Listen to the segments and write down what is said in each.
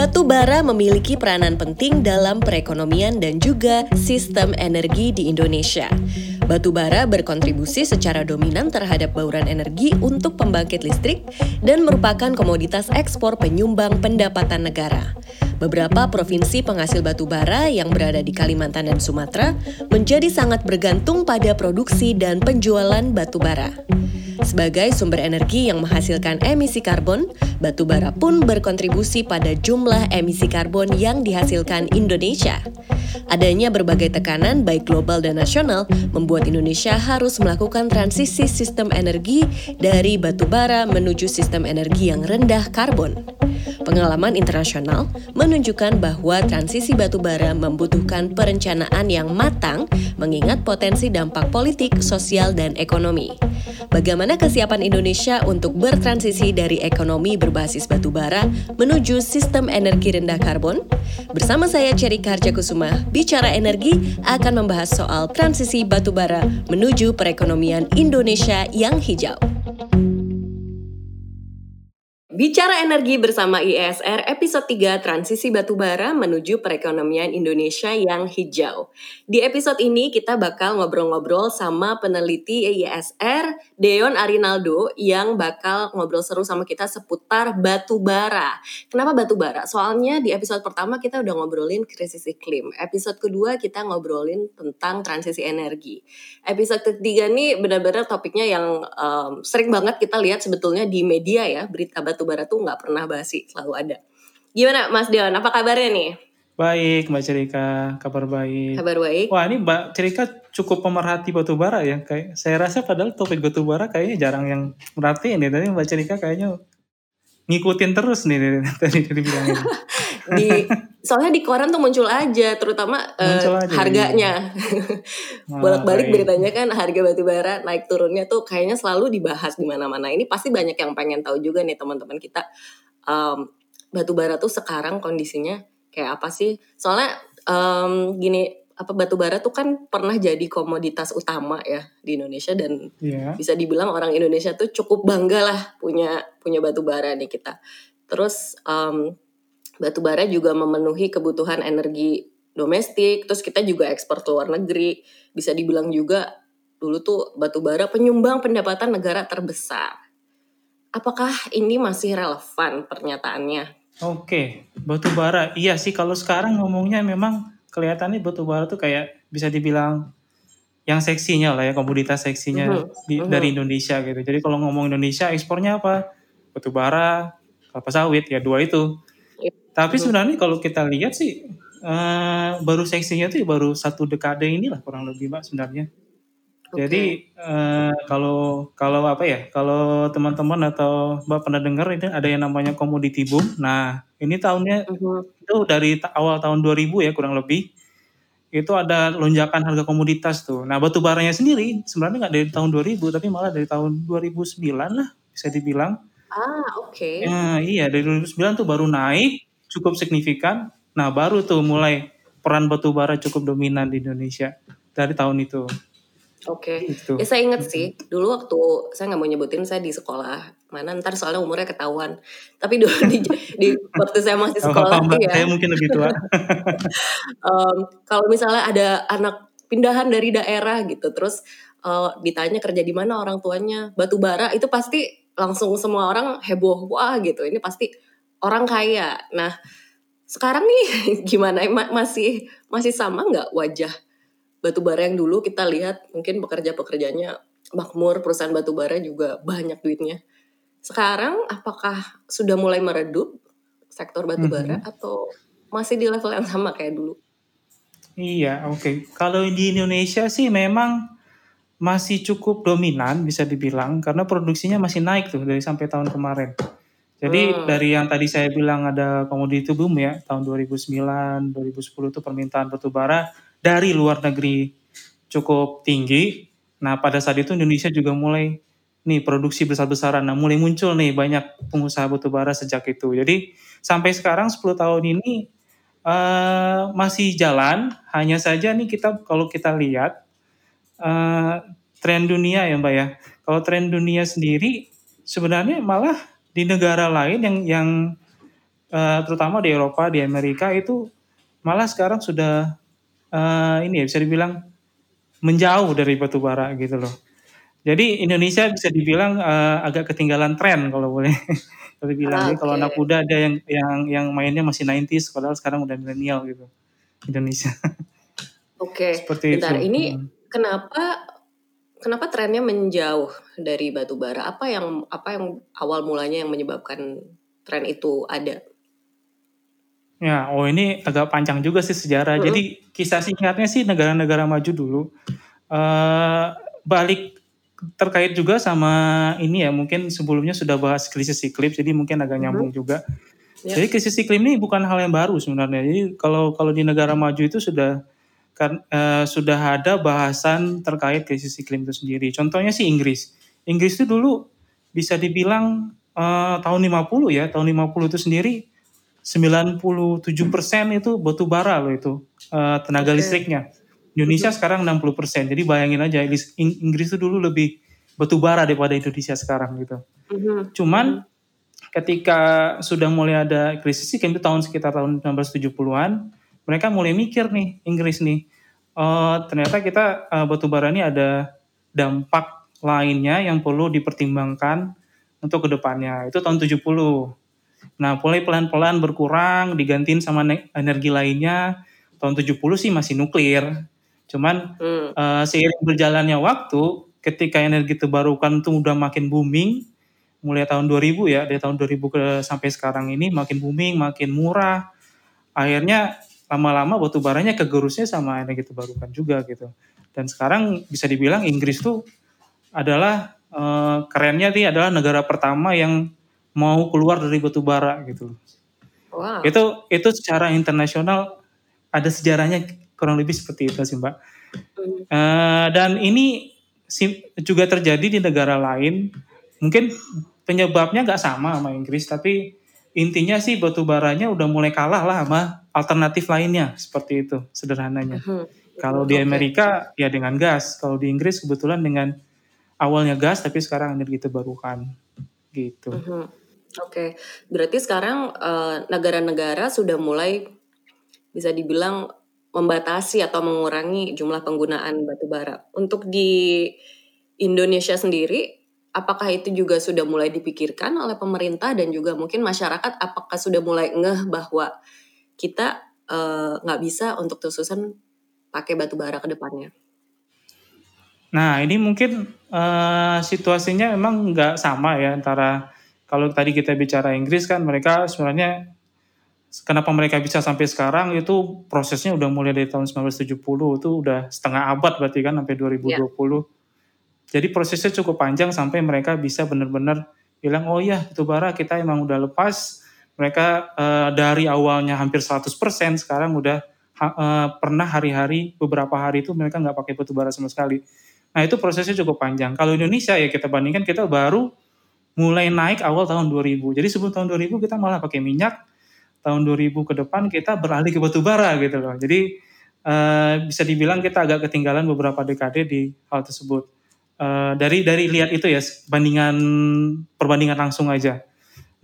Batu bara memiliki peranan penting dalam perekonomian dan juga sistem energi di Indonesia. Batu bara berkontribusi secara dominan terhadap bauran energi untuk pembangkit listrik dan merupakan komoditas ekspor penyumbang pendapatan negara. Beberapa provinsi penghasil batu bara yang berada di Kalimantan dan Sumatera menjadi sangat bergantung pada produksi dan penjualan batu bara. Sebagai sumber energi yang menghasilkan emisi karbon, batu bara pun berkontribusi pada jumlah emisi karbon yang dihasilkan Indonesia. Adanya berbagai tekanan baik global dan nasional membuat Indonesia harus melakukan transisi sistem energi dari batu bara menuju sistem energi yang rendah karbon. Pengalaman internasional menunjukkan bahwa transisi batu bara membutuhkan perencanaan yang matang mengingat potensi dampak politik, sosial, dan ekonomi. Bagaimana kesiapan Indonesia untuk bertransisi dari ekonomi berbasis batu bara menuju sistem energi rendah karbon? Bersama saya Cherry Karjakusuma, Bicara Energi akan membahas soal transisi batu bara menuju perekonomian Indonesia yang hijau. Bicara energi bersama IESR episode 3 Transisi Batubara menuju perekonomian Indonesia yang hijau. Di episode ini kita bakal ngobrol-ngobrol sama peneliti IESR Deon Arinaldo yang bakal ngobrol seru sama kita seputar batubara. Kenapa batubara? Soalnya di episode pertama kita udah ngobrolin krisis iklim. Episode kedua kita ngobrolin tentang transisi energi. Episode ketiga nih benar-benar topiknya yang um, sering banget kita lihat sebetulnya di media ya, berita batubara bara tuh nggak pernah basi, selalu ada. Gimana Mas Dion, apa kabarnya nih? Baik, Mbak Cerika, kabar baik. Kabar baik. Wah, ini Mbak Cerika cukup pemerhati batu bara ya. Kayak saya rasa padahal topik batu bara kayaknya jarang yang merhatiin nih. Tadi Mbak Cerika kayaknya ngikutin terus nih tadi dari bilang ini. di soalnya di koran tuh muncul aja terutama uh, muncul aja, harganya iya. bolak-balik beritanya kan harga batu bara naik turunnya tuh kayaknya selalu dibahas di mana-mana ini pasti banyak yang pengen tahu juga nih teman-teman kita um, batu bara tuh sekarang kondisinya kayak apa sih soalnya um, gini apa batu bara tuh kan pernah jadi komoditas utama ya di Indonesia dan yeah. bisa dibilang orang Indonesia tuh cukup bangga lah punya punya batu bara nih kita. Terus um, batu bara juga memenuhi kebutuhan energi domestik, terus kita juga ekspor ke luar negeri. Bisa dibilang juga dulu tuh batu bara penyumbang pendapatan negara terbesar. Apakah ini masih relevan pernyataannya? Oke, batu bara. Iya sih kalau sekarang ngomongnya memang kelihatannya batu bara tuh kayak bisa dibilang yang seksinya lah ya komoditas seksinya uh -huh. di, uh -huh. dari Indonesia gitu. Jadi kalau ngomong Indonesia ekspornya apa? Batu bara, kelapa sawit ya dua itu. Uh Tapi sebenarnya kalau kita lihat sih uh, baru seksinya tuh baru satu dekade inilah kurang lebih mbak sebenarnya. Okay. Jadi uh, kalau kalau apa ya? Kalau teman-teman atau Mbak pernah dengar ini ada yang namanya komoditi boom. Nah, ini tahunnya uh -huh. itu dari awal tahun 2000 ya kurang lebih. Itu ada lonjakan harga komoditas tuh. Nah, batu baranya sendiri sebenarnya nggak dari tahun 2000 tapi malah dari tahun 2009 lah bisa dibilang. Ah, oke. Okay. Nah, iya dari 2009 tuh baru naik cukup signifikan. Nah, baru tuh mulai peran batu bara cukup dominan di Indonesia dari tahun itu. Oke, okay. Gitu. ya saya inget sih dulu waktu saya nggak mau nyebutin saya di sekolah mana ntar soalnya umurnya ketahuan. Tapi dulu di, di waktu saya masih sekolah oh, ya. Saya mungkin lebih tua. um, kalau misalnya ada anak pindahan dari daerah gitu, terus uh, ditanya kerja di mana orang tuanya batu bara itu pasti langsung semua orang heboh wah gitu. Ini pasti orang kaya. Nah sekarang nih gimana masih masih sama nggak wajah batu bara yang dulu kita lihat mungkin pekerja-pekerjanya makmur perusahaan batu bara juga banyak duitnya. Sekarang apakah sudah mulai meredup sektor batu bara mm -hmm. atau masih di level yang sama kayak dulu? Iya, oke. Okay. Kalau di Indonesia sih memang masih cukup dominan bisa dibilang karena produksinya masih naik tuh dari sampai tahun kemarin. Jadi hmm. dari yang tadi saya bilang ada komoditi boom ya tahun 2009, 2010 itu permintaan batu bara dari luar negeri cukup tinggi. Nah, pada saat itu Indonesia juga mulai nih produksi besar-besaran. Nah, mulai muncul nih banyak pengusaha batubara sejak itu. Jadi sampai sekarang 10 tahun ini uh, masih jalan. Hanya saja nih kita kalau kita lihat uh, tren dunia ya, Mbak ya. Kalau tren dunia sendiri sebenarnya malah di negara lain yang yang uh, terutama di Eropa, di Amerika itu malah sekarang sudah uh, ini ya bisa dibilang menjauh dari batu bara gitu loh. Jadi Indonesia bisa dibilang uh, agak ketinggalan tren kalau boleh tapi bilang. Ah, okay. kalau anak muda ada yang yang yang mainnya masih 90s, padahal sekarang udah milenial gitu Indonesia. Oke. Okay. Seperti Bentar, itu. ini hmm. kenapa kenapa trennya menjauh dari batu bara? Apa yang apa yang awal mulanya yang menyebabkan tren itu ada? Ya, oh ini agak panjang juga sih sejarah. -hmm. Jadi kisah singkatnya sih negara-negara maju dulu uh, balik terkait juga sama ini ya mungkin sebelumnya sudah bahas krisis iklim jadi mungkin agak nyambung -hmm. juga. Yeah. Jadi krisis iklim ini bukan hal yang baru sebenarnya. Jadi kalau kalau di negara maju itu sudah kan uh, sudah ada bahasan terkait krisis iklim itu sendiri. Contohnya sih Inggris. Inggris itu dulu bisa dibilang uh, tahun 50 ya, tahun 50 itu sendiri 97% itu batu bara loh itu uh, tenaga okay. listriknya. Indonesia sekarang 60%. Jadi bayangin aja Inggris itu dulu lebih batu bara daripada Indonesia sekarang gitu. Mm-hmm. Cuman mm-hmm. ketika sudah mulai ada krisis iklim itu tahun sekitar tahun 1970-an, mereka mulai mikir nih Inggris nih, uh, ternyata kita uh, batu bara ini ada dampak lainnya yang perlu dipertimbangkan untuk ke depannya. Itu tahun 70. Nah, mulai pelan-pelan berkurang, digantiin sama energi lainnya. Tahun 70 sih masih nuklir. Cuman hmm. uh, seiring berjalannya waktu, ketika energi terbarukan itu udah makin booming, mulai tahun 2000 ya, dari tahun 2000 ke sampai sekarang ini makin booming, makin murah. Akhirnya lama-lama batu baranya kegerusnya sama energi terbarukan juga gitu. Dan sekarang bisa dibilang Inggris tuh adalah uh, kerennya sih adalah negara pertama yang mau keluar dari batu bara gitu. Wow. Itu itu secara internasional ada sejarahnya kurang lebih seperti itu sih mbak. Hmm. Uh, dan ini juga terjadi di negara lain. Mungkin penyebabnya nggak sama sama Inggris, tapi intinya sih batu baranya udah mulai kalah lah sama alternatif lainnya seperti itu sederhananya. Uh-huh. Kalau di Amerika ya dengan gas, kalau di Inggris kebetulan dengan awalnya gas tapi sekarang energi terbarukan gitu. Uh-huh. Oke, berarti sekarang uh, negara-negara sudah mulai bisa dibilang membatasi atau mengurangi jumlah penggunaan batu bara. Untuk di Indonesia sendiri, apakah itu juga sudah mulai dipikirkan oleh pemerintah dan juga mungkin masyarakat? Apakah sudah mulai ngeh bahwa kita eh, nggak uh, bisa untuk terusan pakai batu bara ke depannya? Nah, ini mungkin uh, situasinya memang nggak sama ya antara kalau tadi kita bicara Inggris kan mereka sebenarnya kenapa mereka bisa sampai sekarang itu prosesnya udah mulai dari tahun 1970 itu udah setengah abad berarti kan sampai 2020. Yeah. Jadi prosesnya cukup panjang sampai mereka bisa benar-benar bilang oh ya itu bara kita emang udah lepas. Mereka uh, dari awalnya hampir 100% sekarang udah uh, pernah hari-hari beberapa hari itu mereka nggak pakai batu bara sama sekali. Nah itu prosesnya cukup panjang. Kalau Indonesia ya kita bandingkan kita baru mulai naik awal tahun 2000. Jadi sebelum tahun 2000 kita malah pakai minyak, tahun 2000 ke depan kita beralih ke batu bara gitu loh. Jadi uh, bisa dibilang kita agak ketinggalan beberapa dekade di hal tersebut. Uh, dari dari lihat itu ya bandingan perbandingan langsung aja.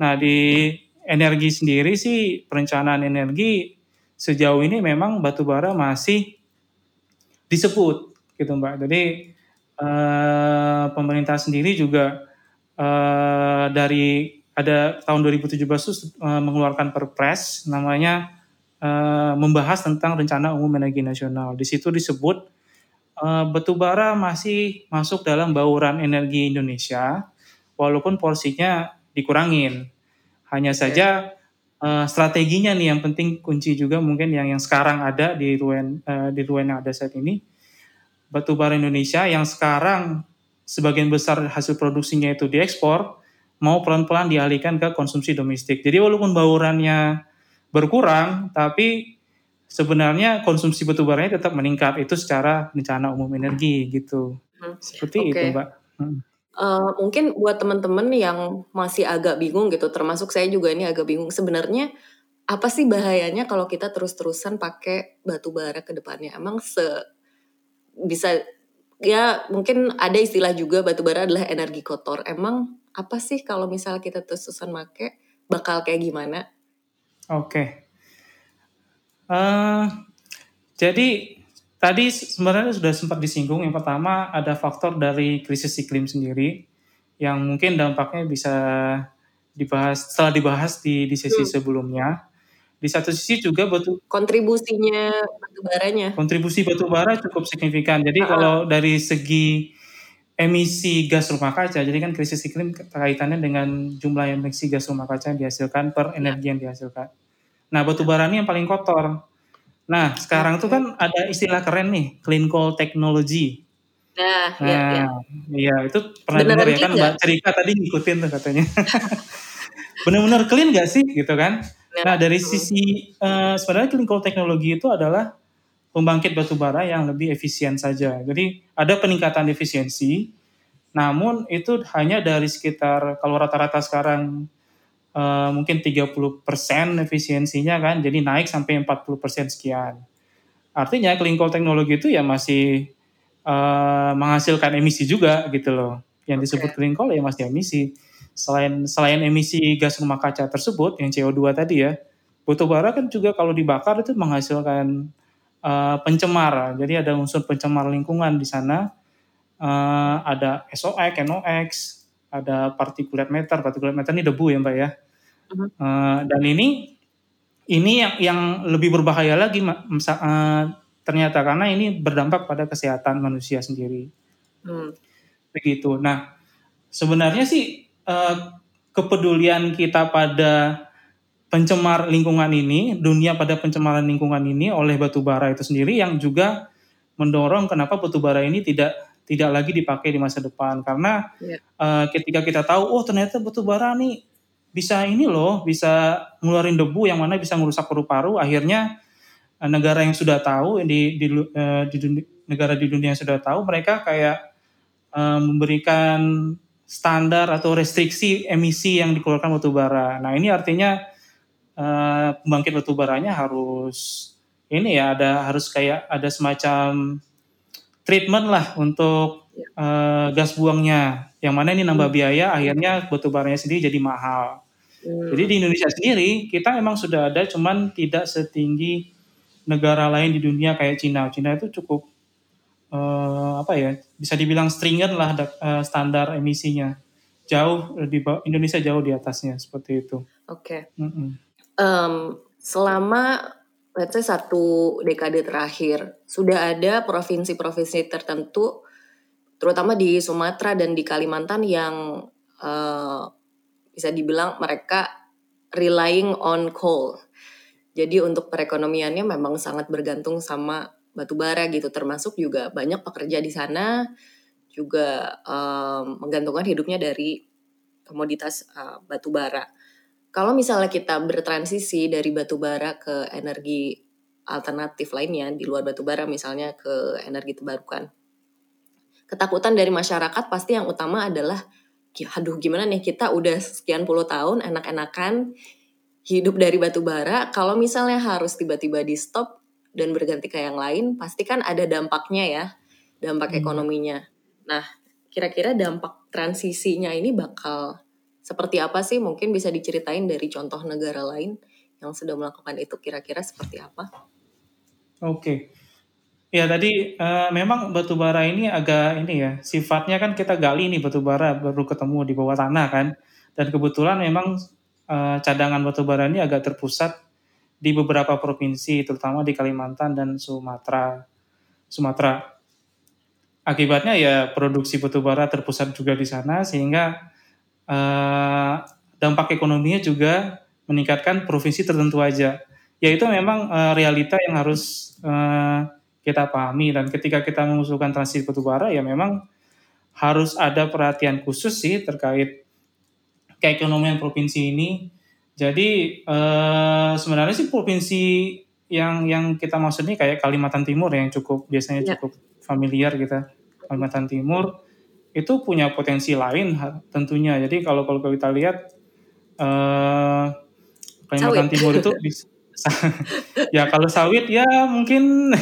Nah di energi sendiri sih perencanaan energi sejauh ini memang batu bara masih disebut gitu mbak. Jadi uh, pemerintah sendiri juga uh, dari ada tahun 2017 itu uh, mengeluarkan perpres namanya uh, membahas tentang rencana umum energi nasional. Di situ disebut uh, batu bara masih masuk dalam bauran energi Indonesia walaupun porsinya dikurangin. Hanya saja uh, strateginya nih yang penting kunci juga mungkin yang yang sekarang ada di Ruen uh, di Ruen yang ada saat ini batu bara Indonesia yang sekarang sebagian besar hasil produksinya itu diekspor, mau pelan-pelan dialihkan ke konsumsi domestik. Jadi walaupun baurannya berkurang, tapi sebenarnya konsumsi batu baranya tetap meningkat. Itu secara rencana umum energi gitu. Hmm. Seperti okay. itu, Mbak. Hmm. Uh, mungkin buat teman-teman yang masih agak bingung gitu, termasuk saya juga ini agak bingung. Sebenarnya apa sih bahayanya kalau kita terus-terusan pakai batu bara ke depannya? Emang se bisa ya mungkin ada istilah juga batu bara adalah energi kotor. Emang apa sih kalau misalnya kita terus-terusan make bakal kayak gimana? Oke. Uh, jadi tadi sebenarnya sudah sempat disinggung. Yang pertama ada faktor dari krisis iklim sendiri yang mungkin dampaknya bisa dibahas setelah dibahas di di sesi hmm. sebelumnya. Di satu sisi juga batu kontribusinya batu baranya. Kontribusi batu bara cukup signifikan. Jadi uh -huh. kalau dari segi emisi gas rumah kaca. Jadi kan krisis iklim kaitannya dengan jumlah emisi gas rumah kaca yang dihasilkan per energi yang dihasilkan. Nah, batu bara ini yang paling kotor. Nah, sekarang tuh kan ada istilah keren nih, clean coal technology. Nah, iya, nah iya, iya. itu pernah dengar ya kan Mbak Cerika tadi ngikutin tuh katanya. Benar-benar clean gak sih gitu kan? Nah, dari sisi uh, sebenarnya clean coal technology itu adalah pembangkit batu bara yang lebih efisien saja. Jadi ada peningkatan efisiensi, namun itu hanya dari sekitar kalau rata-rata sekarang uh, mungkin 30% efisiensinya kan, jadi naik sampai 40% sekian. Artinya clean coal teknologi itu ya masih uh, menghasilkan emisi juga gitu loh. Yang disebut clean coal ya masih emisi. Selain selain emisi gas rumah kaca tersebut yang CO2 tadi ya, batu bara kan juga kalau dibakar itu menghasilkan uh, pencemar. Jadi ada unsur pencemar lingkungan di sana. Uh, ada SOX, NOx, ada partikulat meter. Partikulat meter ini debu ya Mbak ya. Uh, dan ini ini yang yang lebih berbahaya lagi uh, ternyata karena ini berdampak pada kesehatan manusia sendiri. Hmm. Begitu. Nah, sebenarnya sih uh, kepedulian kita pada pencemar lingkungan ini, dunia pada pencemaran lingkungan ini oleh batu bara itu sendiri yang juga mendorong kenapa batu bara ini tidak tidak lagi dipakai di masa depan karena yeah. uh, ketika kita tahu oh ternyata batu bara nih bisa ini loh bisa ngeluarin debu yang mana bisa merusak paru-paru akhirnya uh, negara yang sudah tahu di di, uh, di dunia, negara di dunia yang sudah tahu mereka kayak uh, memberikan standar atau restriksi emisi yang dikeluarkan batu bara. Nah ini artinya uh, pembangkit batu baranya harus ini ya ada harus kayak ada semacam treatment lah untuk uh, gas buangnya yang mana ini nambah hmm. biaya akhirnya batu baranya sendiri jadi mahal. Hmm. Jadi di Indonesia sendiri kita memang sudah ada cuman tidak setinggi negara lain di dunia kayak Cina. Cina itu cukup uh, apa ya bisa dibilang stringent lah uh, standar emisinya jauh di Indonesia jauh di atasnya seperti itu. Oke. Okay. Mm -mm um, selama let's say satu dekade terakhir sudah ada provinsi-provinsi tertentu terutama di Sumatera dan di Kalimantan yang uh, bisa dibilang mereka relying on coal. Jadi untuk perekonomiannya memang sangat bergantung sama batu bara gitu termasuk juga banyak pekerja di sana juga um, menggantungkan hidupnya dari komoditas uh, batu bara. Kalau misalnya kita bertransisi dari batu bara ke energi alternatif lainnya di luar batu bara misalnya ke energi terbarukan. Ketakutan dari masyarakat pasti yang utama adalah aduh gimana nih kita udah sekian puluh tahun enak-enakan hidup dari batu bara kalau misalnya harus tiba-tiba di stop dan berganti ke yang lain pasti kan ada dampaknya ya dampak hmm. ekonominya nah kira-kira dampak transisinya ini bakal seperti apa sih mungkin bisa diceritain dari contoh negara lain yang sudah melakukan itu kira-kira seperti apa? Oke. Okay. Ya tadi uh, memang batu bara ini agak ini ya sifatnya kan kita gali nih batu bara baru ketemu di bawah tanah kan dan kebetulan memang uh, cadangan batu bara ini agak terpusat di beberapa provinsi terutama di Kalimantan dan Sumatera Sumatera akibatnya ya produksi batu bara terpusat juga di sana sehingga uh, dampak ekonominya juga meningkatkan provinsi tertentu aja. Ya itu memang uh, realita yang harus uh, kita pahami dan ketika kita mengusulkan transisi batubara ya memang harus ada perhatian khusus sih terkait keekonomian provinsi ini. Jadi uh, sebenarnya sih provinsi yang yang kita maksud ini kayak Kalimantan Timur yang cukup biasanya ya. cukup familiar kita Kalimantan Timur itu punya potensi lain tentunya. Jadi kalau kalau kita lihat uh, Kalimantan Timur itu bisa ya kalau sawit ya mungkin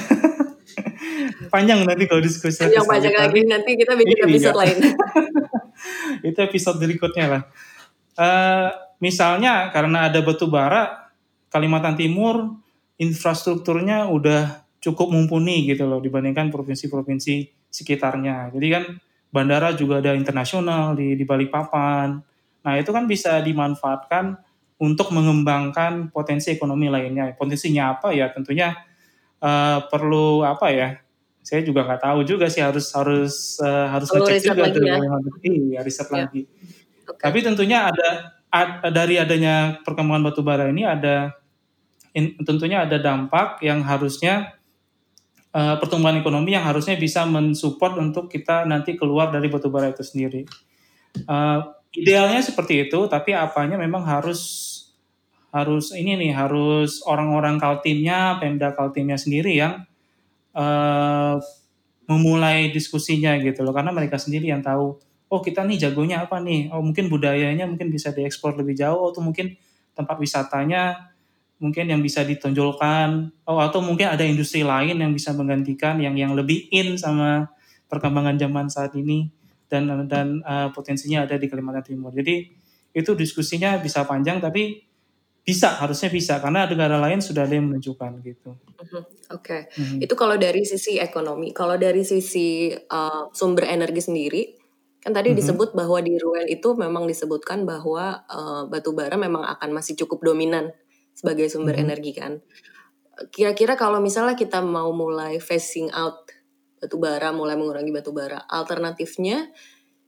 panjang nanti kalau diskusi. Panjang panjang lagi nanti kita bikin iya. episode lain. itu episode berikutnya lah. Uh, misalnya karena ada batu bara, Kalimantan Timur infrastrukturnya udah cukup mumpuni gitu loh dibandingkan provinsi-provinsi sekitarnya. Jadi kan bandara juga ada internasional di di Balikpapan. Nah, itu kan bisa dimanfaatkan untuk mengembangkan potensi ekonomi lainnya. Potensinya apa ya? Tentunya uh, perlu apa ya? Saya juga nggak tahu juga sih harus harus uh, harus ngecek juga lagi ya. iya riset ya. lagi. Okay. Tapi tentunya ada ad, dari adanya perkembangan batu bara ini ada in, tentunya ada dampak yang harusnya uh, pertumbuhan ekonomi yang harusnya bisa mensupport untuk kita nanti keluar dari batu bara itu sendiri. Uh, idealnya seperti itu, tapi apanya memang harus harus ini nih harus orang-orang Kaltimnya, Pemda Kaltimnya sendiri yang uh, memulai diskusinya gitu loh, karena mereka sendiri yang tahu. Oh kita nih jagonya apa nih? Oh mungkin budayanya mungkin bisa diekspor lebih jauh, atau mungkin tempat wisatanya mungkin yang bisa ditonjolkan. Oh atau mungkin ada industri lain yang bisa menggantikan yang yang lebih in sama perkembangan zaman saat ini dan dan uh, potensinya ada di Kalimantan Timur. Jadi itu diskusinya bisa panjang tapi bisa harusnya bisa karena negara lain sudah ada yang menunjukkan gitu. Mm-hmm. Oke, okay. mm-hmm. itu kalau dari sisi ekonomi, kalau dari sisi uh, sumber energi sendiri, kan tadi mm-hmm. disebut bahwa di Ruel itu memang disebutkan bahwa uh, batu bara memang akan masih cukup dominan sebagai sumber mm-hmm. energi kan. Kira-kira kalau misalnya kita mau mulai phasing out batu bara, mulai mengurangi batu bara, alternatifnya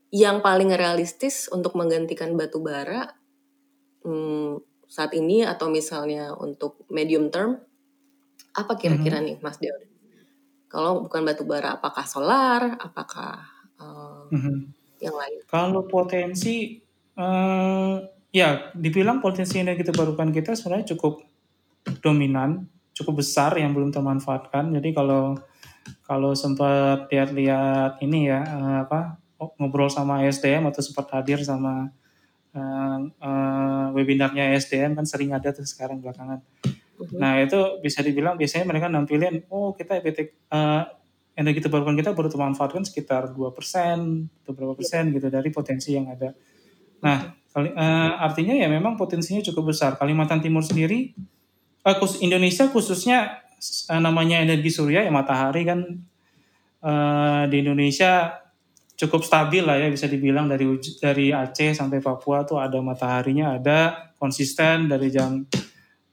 yang paling realistis untuk menggantikan batu bara, hmm, saat ini atau misalnya untuk medium term apa kira-kira mm-hmm. nih Mas Deod? Kalau bukan batu bara, apakah solar, apakah uh, mm-hmm. Yang lain? Kalau potensi, uh, ya dibilang potensi energi terbarukan kita sebenarnya cukup dominan, cukup besar yang belum termanfaatkan. Jadi kalau kalau sempat lihat-lihat ini ya uh, apa ngobrol sama SDM atau sempat hadir sama uh, uh, webinarnya SDM kan sering ada tuh sekarang belakangan. Uh-huh. Nah itu bisa dibilang biasanya mereka nampilin, oh kita EPT uh, energi terbarukan kita baru termanfaatkan sekitar dua persen atau berapa persen gitu dari potensi yang ada. Nah kali, uh, artinya ya memang potensinya cukup besar. Kalimantan Timur sendiri, uh, Indonesia khususnya uh, namanya energi surya ya matahari kan uh, di Indonesia cukup stabil lah ya bisa dibilang dari dari Aceh sampai Papua tuh ada mataharinya ada konsisten dari jam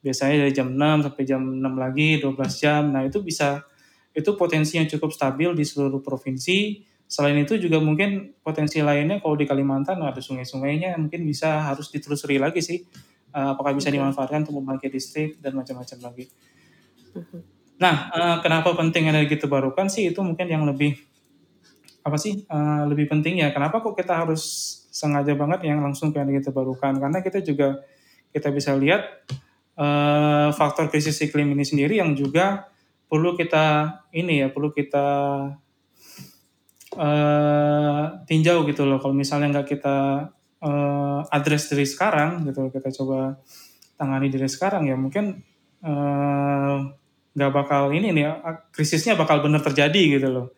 biasanya dari jam 6 sampai jam 6 lagi 12 jam. Nah, itu bisa itu potensi yang cukup stabil di seluruh provinsi. Selain itu juga mungkin potensi lainnya kalau di Kalimantan ada sungai-sungainya mungkin bisa harus ditelusuri lagi sih. Uh, apakah bisa dimanfaatkan untuk membangkit listrik dan macam-macam lagi. Mhm. Nah, uh, kenapa penting energi terbarukan sih itu mungkin yang lebih apa sih uh, lebih penting ya kenapa kok kita harus sengaja banget yang langsung ke energi terbarukan karena kita juga kita bisa lihat faktor krisis iklim ini sendiri yang juga perlu kita ini ya perlu kita uh, tinjau gitu loh kalau misalnya nggak kita uh, address dari sekarang gitu kita coba tangani dari sekarang ya mungkin nggak uh, bakal ini nih krisisnya bakal benar terjadi gitu loh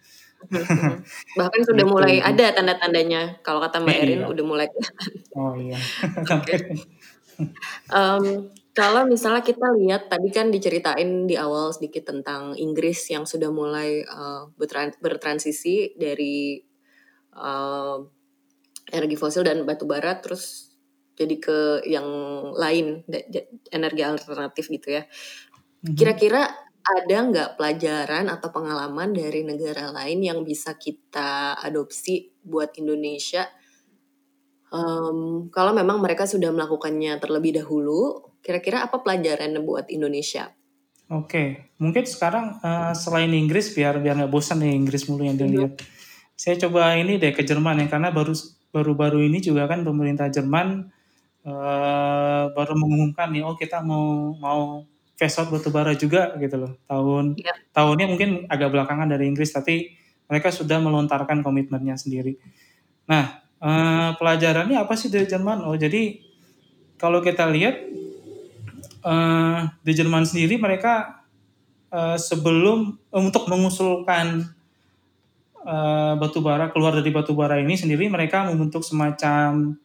Bahkan sudah gitu. mulai ada tanda-tandanya. Kalau kata Mbak Erin iya. udah mulai Oh iya. um, kalau misalnya kita lihat tadi kan diceritain di awal sedikit tentang Inggris yang sudah mulai uh, bertransisi dari uh, energi fosil dan batu bara terus jadi ke yang lain energi alternatif gitu ya. Mhm. Kira-kira ada nggak pelajaran atau pengalaman dari negara lain yang bisa kita adopsi buat Indonesia? Um, kalau memang mereka sudah melakukannya terlebih dahulu, kira-kira apa pelajaran buat Indonesia? Oke, mungkin sekarang uh, selain Inggris biar biar nggak bosan nih Inggris mulu yang dilihat. Mm-hmm. Saya coba ini deh ke Jerman ya karena baru baru-baru ini juga kan pemerintah Jerman uh, baru mengumumkan nih oh kita mau mau phase out batubara juga gitu loh. Tahun ya. tahunnya mungkin agak belakangan dari Inggris tapi mereka sudah melontarkan komitmennya sendiri. Nah, eh, pelajarannya apa sih dari Jerman? Oh, jadi kalau kita lihat eh, di Jerman sendiri mereka eh, sebelum untuk mengusulkan eh, batubara keluar dari batubara ini sendiri mereka membentuk semacam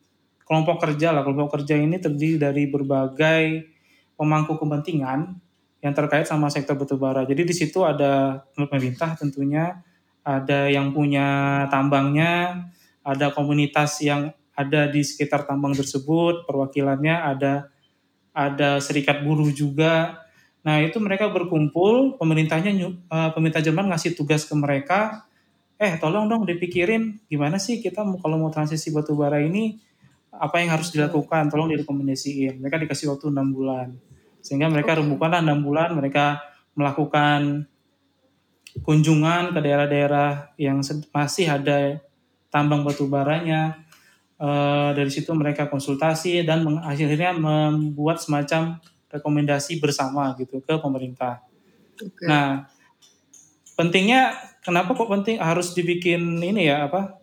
kelompok kerja lah. Kelompok kerja ini terdiri dari berbagai pemangku kepentingan yang terkait sama sektor batubara. Jadi di situ ada pemerintah tentunya, ada yang punya tambangnya, ada komunitas yang ada di sekitar tambang tersebut, perwakilannya ada ada serikat buruh juga. Nah itu mereka berkumpul, pemerintahnya uh, pemerintah Jerman ngasih tugas ke mereka, eh tolong dong dipikirin gimana sih kita kalau mau transisi batu bara ini apa yang harus dilakukan, tolong direkomendasiin. Mereka dikasih waktu enam bulan, sehingga mereka okay. rembukanlah enam bulan, mereka melakukan kunjungan ke daerah-daerah yang masih ada tambang batu baranya. Uh, dari situ mereka konsultasi dan akhirnya membuat semacam rekomendasi bersama gitu ke pemerintah. Okay. Nah, pentingnya kenapa kok penting harus dibikin ini ya apa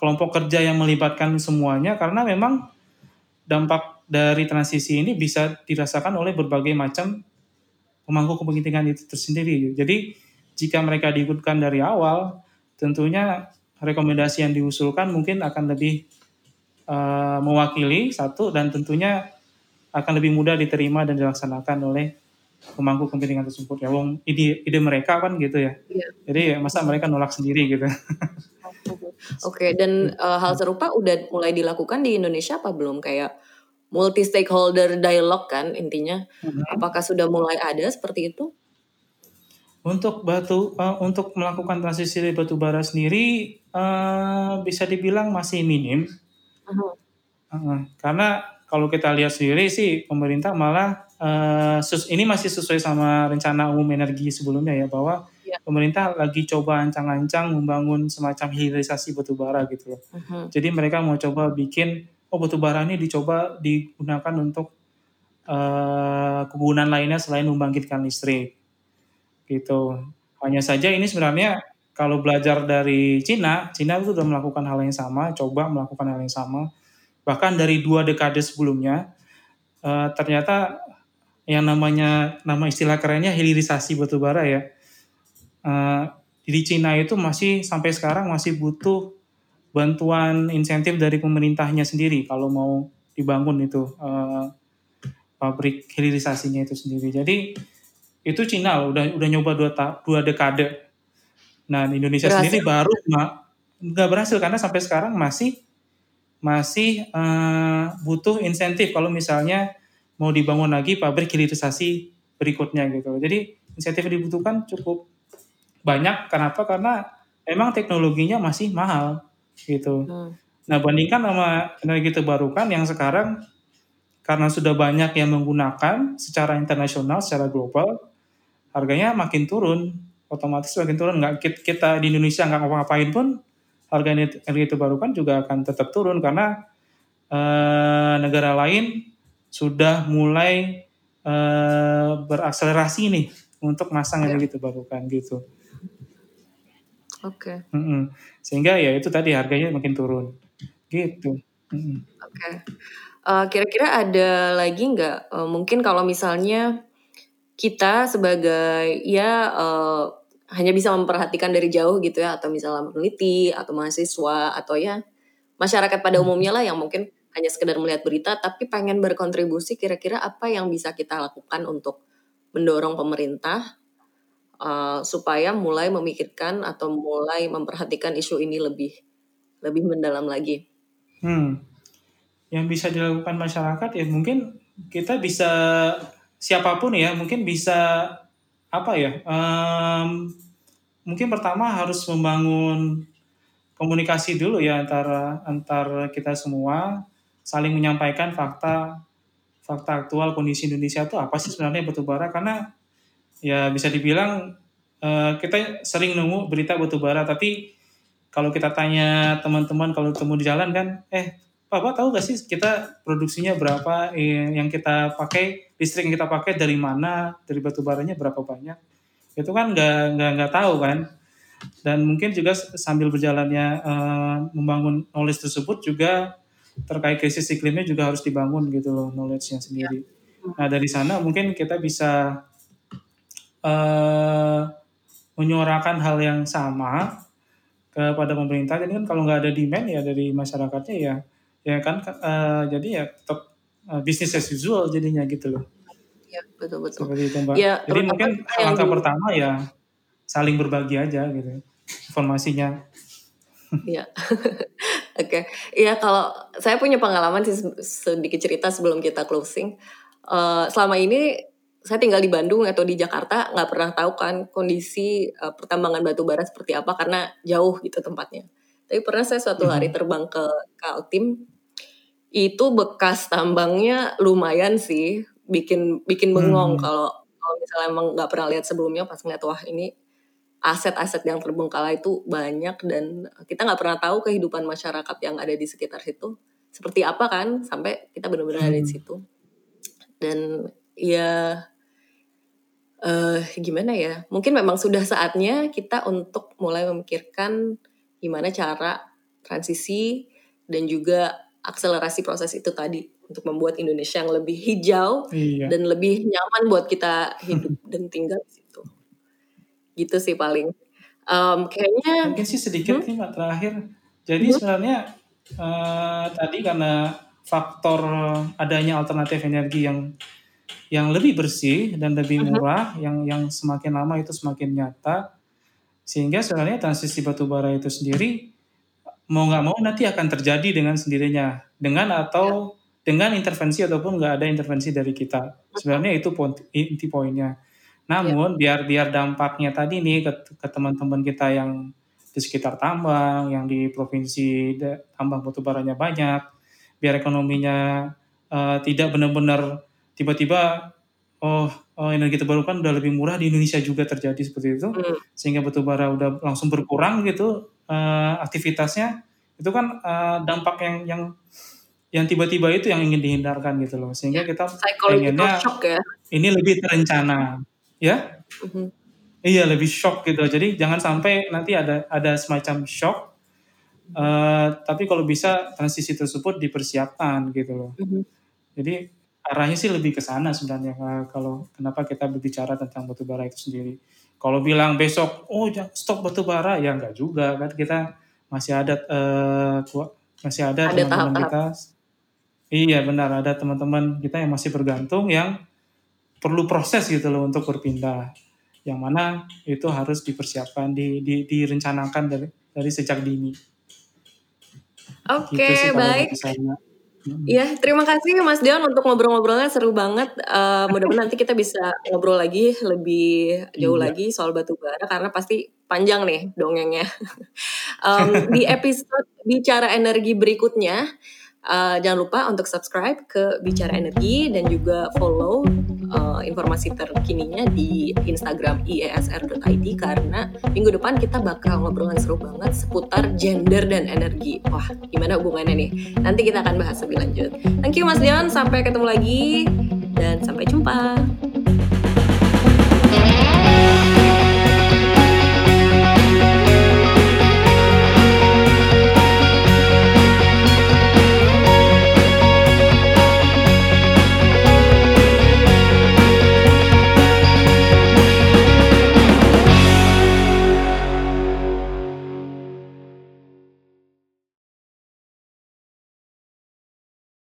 kelompok kerja yang melibatkan semuanya karena memang dampak dari transisi ini bisa dirasakan oleh berbagai macam pemangku kepentingan itu tersendiri. Jadi jika mereka diikutkan dari awal, tentunya rekomendasi yang diusulkan mungkin akan lebih uh, mewakili satu dan tentunya akan lebih mudah diterima dan dilaksanakan oleh pemangku kepentingan tersebut ya wong ide ide mereka kan gitu ya iya. jadi masa mereka nolak sendiri gitu oke okay, dan uh, hal serupa udah mulai dilakukan di Indonesia apa belum kayak multi stakeholder dialog kan intinya hmm. apakah sudah mulai ada seperti itu untuk batu uh, untuk melakukan transisi dari batu bara sendiri uh, bisa dibilang masih minim. Uh-huh. Uh, karena kalau kita lihat sendiri sih pemerintah malah uh, sus, ini masih sesuai sama rencana umum energi sebelumnya ya bahwa yeah. pemerintah lagi coba ancang-ancang membangun semacam hilirisasi batu bara gitu loh. Uh-huh. Jadi mereka mau coba bikin oh batu bara ini dicoba digunakan untuk uh, kegunaan lainnya selain membangkitkan listrik gitu. Hanya saja ini sebenarnya kalau belajar dari Cina, Cina itu sudah melakukan hal yang sama, coba melakukan hal yang sama. Bahkan dari dua dekade sebelumnya, uh, ternyata yang namanya nama istilah kerennya hilirisasi batu bara ya. Uh, di Cina itu masih sampai sekarang masih butuh bantuan insentif dari pemerintahnya sendiri kalau mau dibangun itu uh, pabrik hilirisasinya itu sendiri. Jadi itu Cina udah udah nyoba dua dua dekade. Nah Indonesia berhasil. sendiri baru nggak berhasil karena sampai sekarang masih masih uh, butuh insentif kalau misalnya mau dibangun lagi pabrik hilirisasi berikutnya gitu. Jadi insentif yang dibutuhkan cukup banyak. Kenapa? Karena memang teknologinya masih mahal gitu. Hmm. Nah bandingkan sama energi terbarukan yang sekarang karena sudah banyak yang menggunakan secara internasional, secara global, harganya makin turun otomatis makin turun nggak kita di Indonesia nggak ngapa-ngapain pun harga energi terbarukan juga akan tetap turun karena eh, negara lain sudah mulai eh, berakselerasi nih untuk masang ya. energi terbarukan gitu. Oke. Okay. Mm -mm. Sehingga ya itu tadi harganya makin turun gitu. Mm -mm. Oke. Okay. Uh, eh, kira-kira ada lagi nggak? Uh, mungkin kalau misalnya kita sebagai ya uh, hanya bisa memperhatikan dari jauh gitu ya atau misalnya peneliti atau mahasiswa atau ya masyarakat pada hmm. umumnya lah yang mungkin hanya sekedar melihat berita tapi pengen berkontribusi kira-kira apa yang bisa kita lakukan untuk mendorong pemerintah uh, supaya mulai memikirkan atau mulai memperhatikan isu ini lebih lebih mendalam lagi. Hmm. Yang bisa dilakukan masyarakat ya mungkin kita bisa siapa pun ya mungkin bisa apa ya um, mungkin pertama harus membangun komunikasi dulu ya antara antar kita semua saling menyampaikan fakta fakta aktual kondisi Indonesia itu apa sih sebenarnya batubara karena ya bisa dibilang uh, kita sering nemu berita batubara tapi kalau kita tanya teman-teman kalau temu di jalan kan eh Bapak tahu gak sih kita produksinya berapa eh, yang kita pakai listrik yang kita pakai dari mana dari batu baranya berapa banyak itu kan nggak nggak nggak tahu kan dan mungkin juga sambil berjalannya uh, membangun knowledge tersebut juga terkait krisis iklimnya juga harus dibangun gitu loh knowledge-nya sendiri. Ya. Nah dari sana mungkin kita bisa uh, menyuarakan hal yang sama kepada pemerintah. Jadi kan kalau nggak ada demand ya dari masyarakatnya ya ya kan uh, jadi ya tetap uh, bisnis as usual jadinya gitu loh ya betul betul. Seperti itu mbak. Ya, Jadi mungkin langkah pertama ya saling berbagi aja gitu informasinya. Iya. Oke. Okay. Iya kalau saya punya pengalaman sih sedikit cerita sebelum kita closing. Uh, selama ini saya tinggal di Bandung atau di Jakarta nggak pernah tahu kan kondisi uh, pertambangan batu bara seperti apa karena jauh gitu tempatnya. Tapi pernah saya suatu hari mhm. terbang ke Kaltim itu bekas tambangnya lumayan sih bikin bikin bengong hmm. kalau kalau misalnya emang nggak pernah lihat sebelumnya pas ngeliat wah ini aset-aset yang terbengkalai itu banyak dan kita nggak pernah tahu kehidupan masyarakat yang ada di sekitar situ seperti apa kan sampai kita benar-benar hmm. ada di hmm. situ dan ya uh, gimana ya mungkin memang sudah saatnya kita untuk mulai memikirkan gimana cara transisi dan juga akselerasi proses itu tadi untuk membuat Indonesia yang lebih hijau iya. dan lebih nyaman buat kita hidup dan tinggal di situ. Gitu sih paling. Um, kayaknya mungkin sih sedikit hmm? nih Mbak terakhir. Jadi hmm? sebenarnya uh, tadi karena faktor adanya alternatif energi yang yang lebih bersih dan lebih hmm. murah, hmm. yang yang semakin lama itu semakin nyata, sehingga sebenarnya transisi batu bara itu sendiri mau nggak mau nanti akan terjadi dengan sendirinya, dengan atau ya dengan intervensi ataupun nggak ada intervensi dari kita. Sebenarnya itu inti poinnya. Namun ya. biar biar dampaknya tadi nih ke, ke teman-teman kita yang di sekitar tambang, yang di provinsi tambang batu baranya banyak, biar ekonominya uh, tidak benar-benar tiba-tiba oh, oh energi terbarukan udah lebih murah di Indonesia juga terjadi seperti itu, hmm. sehingga batu bara udah langsung berkurang gitu uh, aktivitasnya, itu kan uh, dampak yang yang yang tiba-tiba itu yang ingin dihindarkan gitu loh sehingga kita pengennya ya. ini lebih terencana ya mm-hmm. iya lebih shock gitu jadi jangan sampai nanti ada ada semacam shock uh, tapi kalau bisa transisi tersebut dipersiapkan gitu loh mm-hmm. jadi arahnya sih lebih ke sana sebenarnya kalau kenapa kita berbicara tentang batu bara itu sendiri kalau bilang besok oh stop batu bara ya enggak juga kan kita masih ada uh, masih ada, ada teman-teman kita Iya benar ada teman-teman kita yang masih bergantung yang perlu proses gitu loh untuk berpindah. Yang mana itu harus dipersiapkan, di, di, direncanakan dari dari sejak dini. Oke, okay, gitu baik. Iya, terima kasih Mas Dion untuk ngobrol-ngobrolnya seru banget. Uh, mudah-mudahan nanti kita bisa ngobrol lagi lebih jauh iya. lagi soal batu bara karena pasti panjang nih dongengnya. um, di episode bicara energi berikutnya Uh, jangan lupa untuk subscribe ke Bicara Energi dan juga follow uh, informasi terkininya di Instagram iesr.id karena minggu depan kita bakal ngobrolan seru banget seputar gender dan energi. Wah, gimana hubungannya nih? Nanti kita akan bahas lebih lanjut. Thank you Mas Dion, sampai ketemu lagi dan sampai jumpa.